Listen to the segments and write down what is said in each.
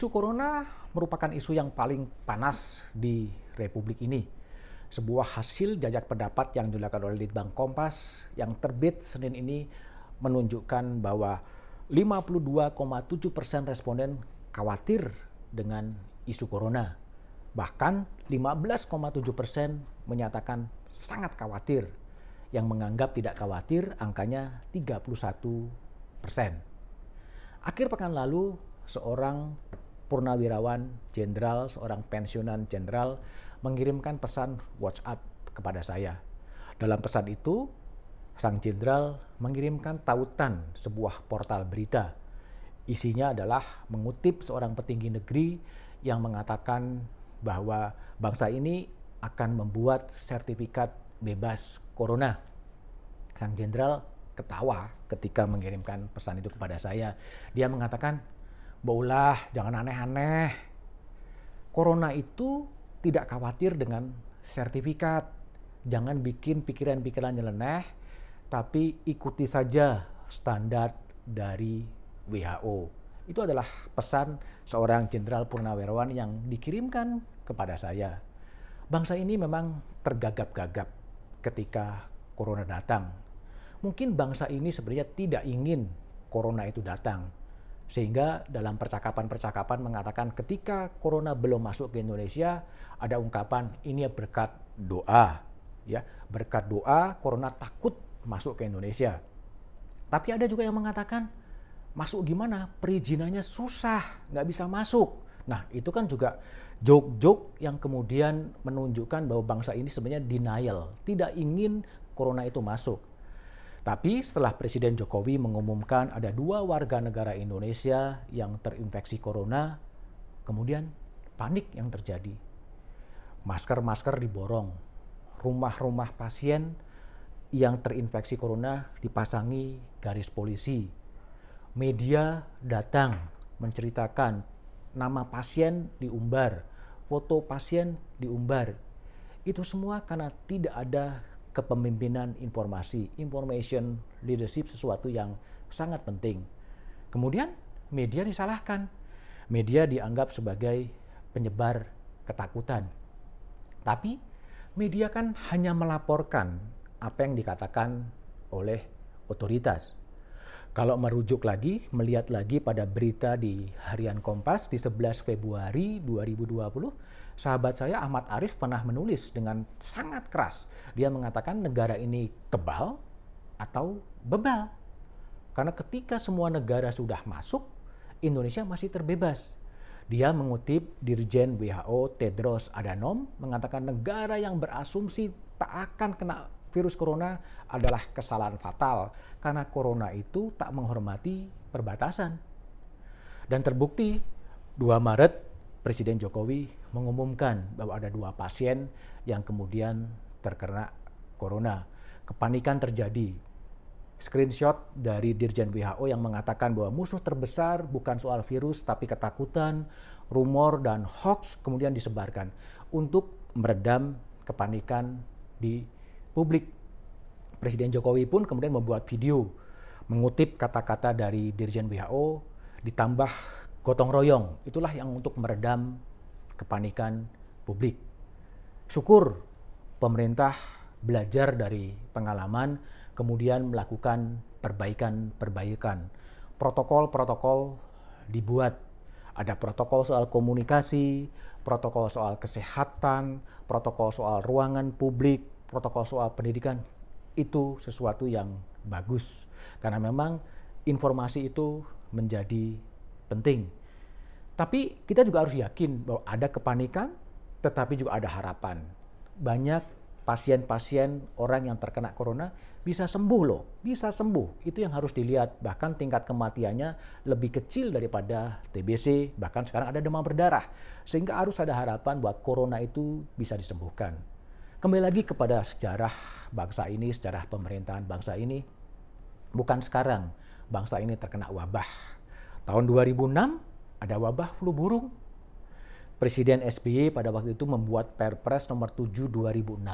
Isu corona merupakan isu yang paling panas di Republik ini. Sebuah hasil jajak pendapat yang dilakukan oleh Litbang Kompas yang terbit Senin ini menunjukkan bahwa 52,7 persen responden khawatir dengan isu corona. Bahkan 15,7 persen menyatakan sangat khawatir. Yang menganggap tidak khawatir angkanya 31 persen. Akhir pekan lalu, seorang purnawirawan jenderal, seorang pensiunan jenderal mengirimkan pesan WhatsApp kepada saya. Dalam pesan itu, sang jenderal mengirimkan tautan sebuah portal berita. Isinya adalah mengutip seorang petinggi negeri yang mengatakan bahwa bangsa ini akan membuat sertifikat bebas corona. Sang jenderal ketawa ketika mengirimkan pesan itu kepada saya. Dia mengatakan, Baulah, jangan aneh-aneh. Corona itu tidak khawatir dengan sertifikat. Jangan bikin pikiran-pikiran nyeleneh, tapi ikuti saja standar dari WHO. Itu adalah pesan seorang jenderal purnawirawan yang dikirimkan kepada saya. Bangsa ini memang tergagap-gagap ketika corona datang. Mungkin bangsa ini sebenarnya tidak ingin corona itu datang sehingga dalam percakapan-percakapan mengatakan ketika corona belum masuk ke Indonesia, ada ungkapan ini berkat doa. ya Berkat doa, corona takut masuk ke Indonesia. Tapi ada juga yang mengatakan, masuk gimana? Perizinannya susah, nggak bisa masuk. Nah itu kan juga joke-joke yang kemudian menunjukkan bahwa bangsa ini sebenarnya denial, tidak ingin corona itu masuk. Tapi setelah Presiden Jokowi mengumumkan ada dua warga negara Indonesia yang terinfeksi corona, kemudian panik yang terjadi. Masker-masker diborong, rumah-rumah pasien yang terinfeksi corona dipasangi garis polisi. Media datang menceritakan nama pasien diumbar, foto pasien diumbar. Itu semua karena tidak ada kepemimpinan informasi, information leadership sesuatu yang sangat penting. Kemudian media disalahkan. Media dianggap sebagai penyebar ketakutan. Tapi media kan hanya melaporkan apa yang dikatakan oleh otoritas. Kalau merujuk lagi, melihat lagi pada berita di Harian Kompas di 11 Februari 2020, sahabat saya Ahmad Arif pernah menulis dengan sangat keras. Dia mengatakan negara ini kebal atau bebal. Karena ketika semua negara sudah masuk, Indonesia masih terbebas. Dia mengutip Dirjen WHO Tedros Adhanom mengatakan negara yang berasumsi tak akan kena virus corona adalah kesalahan fatal karena corona itu tak menghormati perbatasan. Dan terbukti 2 Maret Presiden Jokowi mengumumkan bahwa ada dua pasien yang kemudian terkena corona. Kepanikan terjadi. Screenshot dari Dirjen WHO yang mengatakan bahwa musuh terbesar bukan soal virus tapi ketakutan, rumor, dan hoax kemudian disebarkan untuk meredam kepanikan di publik. Presiden Jokowi pun kemudian membuat video mengutip kata-kata dari Dirjen WHO ditambah gotong royong. Itulah yang untuk meredam kepanikan publik. Syukur pemerintah belajar dari pengalaman, kemudian melakukan perbaikan-perbaikan. Protokol-protokol dibuat. Ada protokol soal komunikasi, protokol soal kesehatan, protokol soal ruangan publik, protokol soal pendidikan. Itu sesuatu yang bagus. Karena memang informasi itu menjadi penting. Tapi kita juga harus yakin bahwa ada kepanikan, tetapi juga ada harapan. Banyak pasien-pasien orang yang terkena corona bisa sembuh loh, bisa sembuh. Itu yang harus dilihat. Bahkan tingkat kematiannya lebih kecil daripada TBC, bahkan sekarang ada demam berdarah. Sehingga harus ada harapan bahwa corona itu bisa disembuhkan. Kembali lagi kepada sejarah bangsa ini, sejarah pemerintahan bangsa ini. Bukan sekarang bangsa ini terkena wabah Tahun 2006 ada wabah flu burung. Presiden SBY pada waktu itu membuat Perpres nomor 7 2006.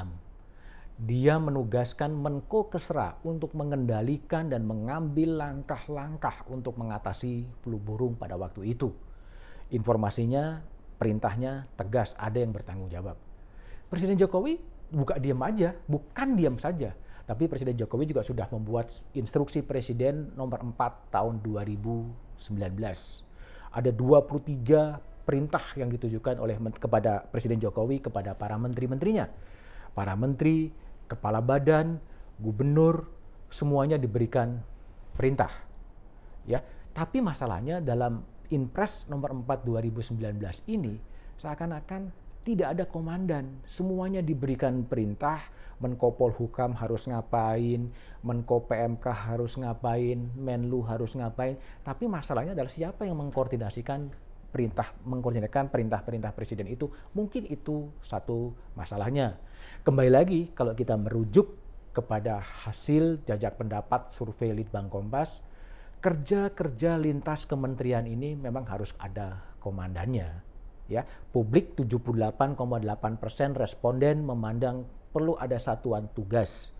Dia menugaskan Menko Kesra untuk mengendalikan dan mengambil langkah-langkah untuk mengatasi flu burung pada waktu itu. Informasinya, perintahnya tegas, ada yang bertanggung jawab. Presiden Jokowi buka diam aja, bukan diam saja. Tapi Presiden Jokowi juga sudah membuat instruksi Presiden nomor 4 tahun 2019. Ada 23 perintah yang ditujukan oleh kepada Presiden Jokowi kepada para menteri-menterinya. Para menteri, kepala badan, gubernur, semuanya diberikan perintah. Ya, tapi masalahnya dalam Inpres nomor 4 2019 ini seakan-akan tidak ada komandan, semuanya diberikan perintah, Menko Polhukam harus ngapain, Menko PMK harus ngapain, Menlu harus ngapain, tapi masalahnya adalah siapa yang mengkoordinasikan perintah mengkoordinasikan perintah-perintah presiden itu? Mungkin itu satu masalahnya. Kembali lagi kalau kita merujuk kepada hasil jajak pendapat survei Litbang Kompas, kerja-kerja lintas kementerian ini memang harus ada komandannya ya publik 78,8 persen responden memandang perlu ada satuan tugas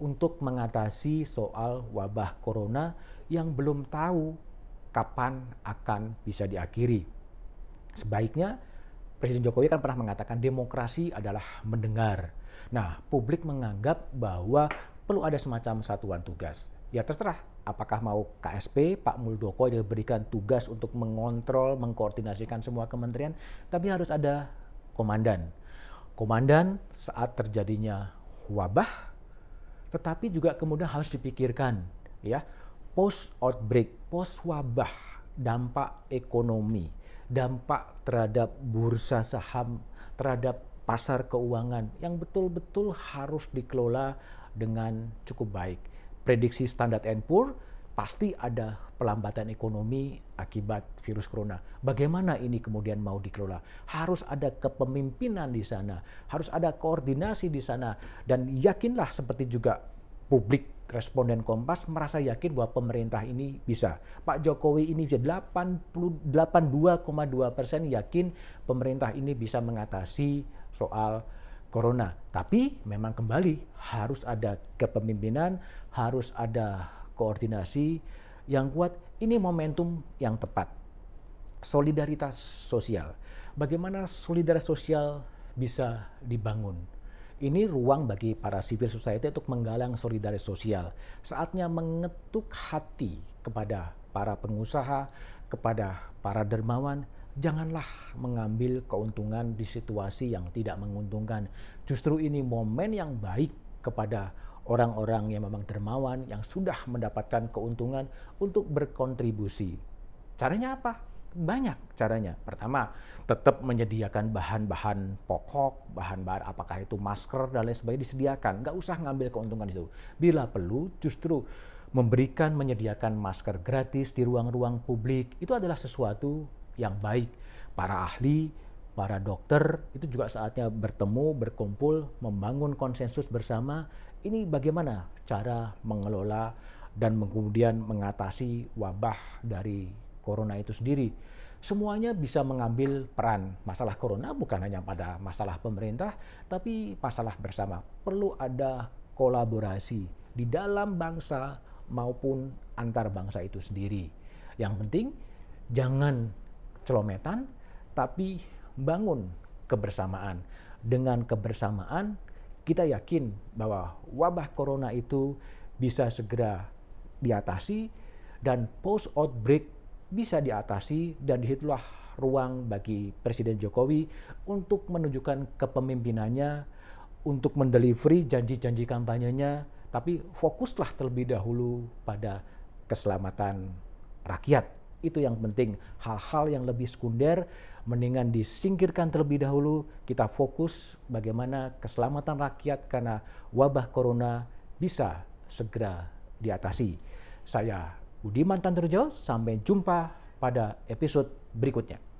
untuk mengatasi soal wabah corona yang belum tahu kapan akan bisa diakhiri. Sebaiknya Presiden Jokowi kan pernah mengatakan demokrasi adalah mendengar. Nah, publik menganggap bahwa perlu ada semacam satuan tugas. Ya terserah. Apakah mau KSP, Pak Muldoko diberikan tugas untuk mengontrol, mengkoordinasikan semua kementerian, tapi harus ada komandan. Komandan saat terjadinya wabah, tetapi juga kemudian harus dipikirkan ya. Post outbreak, post wabah, dampak ekonomi, dampak terhadap bursa saham, terhadap pasar keuangan yang betul-betul harus dikelola dengan cukup baik prediksi Standard Poor pasti ada pelambatan ekonomi akibat virus corona. Bagaimana ini kemudian mau dikelola? Harus ada kepemimpinan di sana, harus ada koordinasi di sana, dan yakinlah seperti juga publik responden Kompas merasa yakin bahwa pemerintah ini bisa. Pak Jokowi ini 82,2 persen yakin pemerintah ini bisa mengatasi soal corona. Tapi memang kembali harus ada kepemimpinan, harus ada koordinasi yang kuat. Ini momentum yang tepat. Solidaritas sosial. Bagaimana solidaritas sosial bisa dibangun? Ini ruang bagi para civil society untuk menggalang solidaritas sosial. Saatnya mengetuk hati kepada para pengusaha, kepada para dermawan, janganlah mengambil keuntungan di situasi yang tidak menguntungkan. Justru ini momen yang baik kepada orang-orang yang memang dermawan yang sudah mendapatkan keuntungan untuk berkontribusi. Caranya apa? Banyak caranya. Pertama, tetap menyediakan bahan-bahan pokok, bahan-bahan apakah itu masker dan lain sebagainya disediakan. Nggak usah ngambil keuntungan itu. Bila perlu, justru memberikan menyediakan masker gratis di ruang-ruang publik itu adalah sesuatu yang baik. Para ahli, para dokter itu juga saatnya bertemu, berkumpul, membangun konsensus bersama. Ini bagaimana cara mengelola dan kemudian mengatasi wabah dari corona itu sendiri. Semuanya bisa mengambil peran. Masalah corona bukan hanya pada masalah pemerintah, tapi masalah bersama. Perlu ada kolaborasi di dalam bangsa maupun antar bangsa itu sendiri. Yang penting jangan celometan, tapi bangun kebersamaan. Dengan kebersamaan, kita yakin bahwa wabah corona itu bisa segera diatasi dan post outbreak bisa diatasi dan di situlah ruang bagi Presiden Jokowi untuk menunjukkan kepemimpinannya, untuk mendelivery janji-janji kampanyenya, tapi fokuslah terlebih dahulu pada keselamatan rakyat itu yang penting. Hal-hal yang lebih sekunder mendingan disingkirkan terlebih dahulu. Kita fokus bagaimana keselamatan rakyat karena wabah corona bisa segera diatasi. Saya Budiman Tanturjo, sampai jumpa pada episode berikutnya.